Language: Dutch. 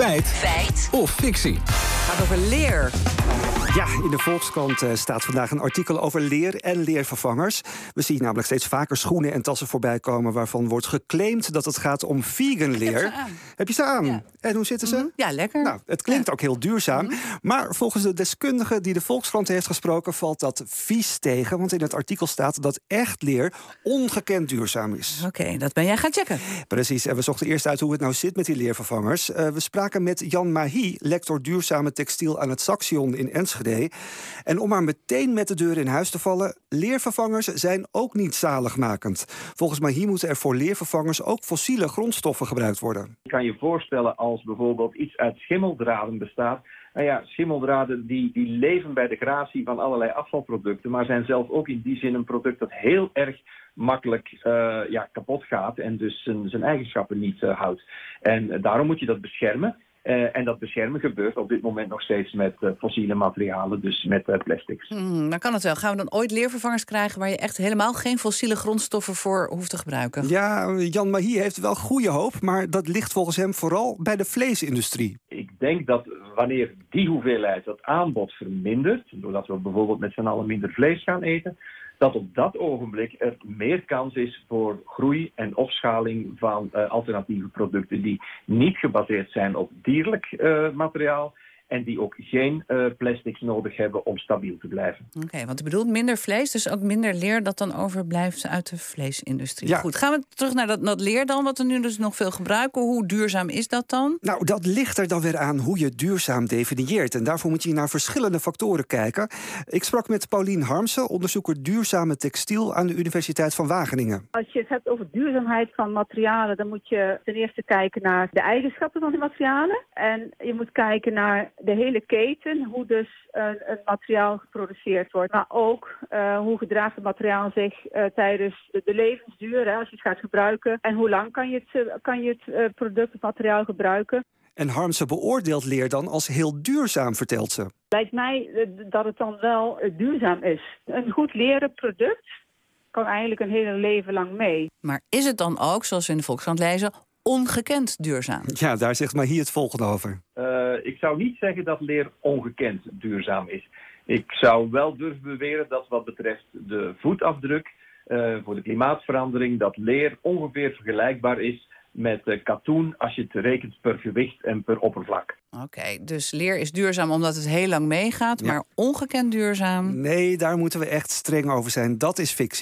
Feit. Feit. Of fictie. Gaat over leer. Ja, in de Volkskrant eh, staat vandaag een artikel over leer en leervervangers. We zien namelijk steeds vaker schoenen en tassen voorbij komen... waarvan wordt geclaimd dat het gaat om vegan leer. Heb je ze aan? Ja. En hoe zitten ze? Mhm. Ja, lekker. Nou, het klinkt ook heel duurzaam. Maar volgens de deskundige die de Volkskrant heeft gesproken... valt dat vies tegen, want in het artikel staat... dat echt leer ongekend duurzaam is. Oké, dat ben jij gaan checken. Precies, en we zochten eerst uit hoe het nou zit met die leervervangers. Eh, we spraken met Jan Mahi, lector duurzame textiel aan het Saxion in Enschede. En om maar meteen met de deur in huis te vallen... leervervangers zijn ook niet zaligmakend. Volgens Mahi moeten er voor leervervangers ook fossiele grondstoffen gebruikt worden. Je kan je voorstellen als bijvoorbeeld iets uit schimmeldraden bestaat. Nou ja, schimmeldraden die, die leven bij de gratie van allerlei afvalproducten, maar zijn zelf ook in die zin een product dat heel erg makkelijk eh, ja, kapot gaat en dus zijn, zijn eigenschappen niet eh, houdt. En daarom moet je dat beschermen. Eh, en dat beschermen gebeurt op dit moment nog steeds met eh, fossiele materialen, dus met eh, plastics. Hmm, dan kan het wel. Gaan we dan ooit leervervangers krijgen... waar je echt helemaal geen fossiele grondstoffen voor hoeft te gebruiken? Ja, Jan Mahi heeft wel goede hoop... maar dat ligt volgens hem vooral bij de vleesindustrie. Ik denk dat wanneer die hoeveelheid, dat aanbod vermindert, doordat we bijvoorbeeld met z'n allen minder vlees gaan eten, dat op dat ogenblik er meer kans is voor groei en opschaling van eh, alternatieve producten die niet gebaseerd zijn op dierlijk eh, materiaal en die ook geen eh, plastics nodig hebben om stabiel te blijven. Oké, want u bedoelt minder vlees, dus ook minder leer dat dan overblijft uit de vleesindustrie. Ja. Goed, gaan we terug naar dat, dat leer dan, wat we nu dus nog veel gebruiken. Hoe duurzaam is dat dan? Nou, dat ligt er dan weer aan hoe je duurzaam definieert. En daarvoor moet je naar verschillende factoren kijken. Ik sprak met Paulien Harmsen, onderzoeker duurzame textiel aan de Universiteit van Wageningen. Als je het hebt over duurzaamheid van materialen, dan moet je ten eerste kijken naar de eigenschappen van die materialen. En je moet kijken naar de hele keten, hoe dus een, een materiaal geproduceerd wordt. Maar ook eh, hoe gedraagt het materiaal zich eh, tijdens de, de levensduur, hè, als je het gaat gebruiken. En hoe lang kan je het, eh, kan je het eh, product, het materiaal gebruiken. En Harmsen beoordeelt leer dan als heel duurzaam, vertelt ze. Lijkt mij eh, dat het dan wel eh, duurzaam is. Een goed leren product kan eigenlijk een hele leven lang mee. Maar is het dan ook, zoals we in de Volkskrant lezen, ongekend duurzaam? Ja, daar zegt Mahi het volgende over. Eh, ik zou niet zeggen dat leer ongekend duurzaam is. Ik zou wel durven beweren dat wat betreft de voetafdruk eh, voor de klimaatverandering, dat leer ongeveer vergelijkbaar is met eh, katoen als je het rekent per gewicht en per oppervlak. Oké, dus leer is duurzaam omdat het heel lang meegaat, Ja. maar ongekend duurzaam. Nee, daar moeten we echt streng over zijn. Dat is fictie.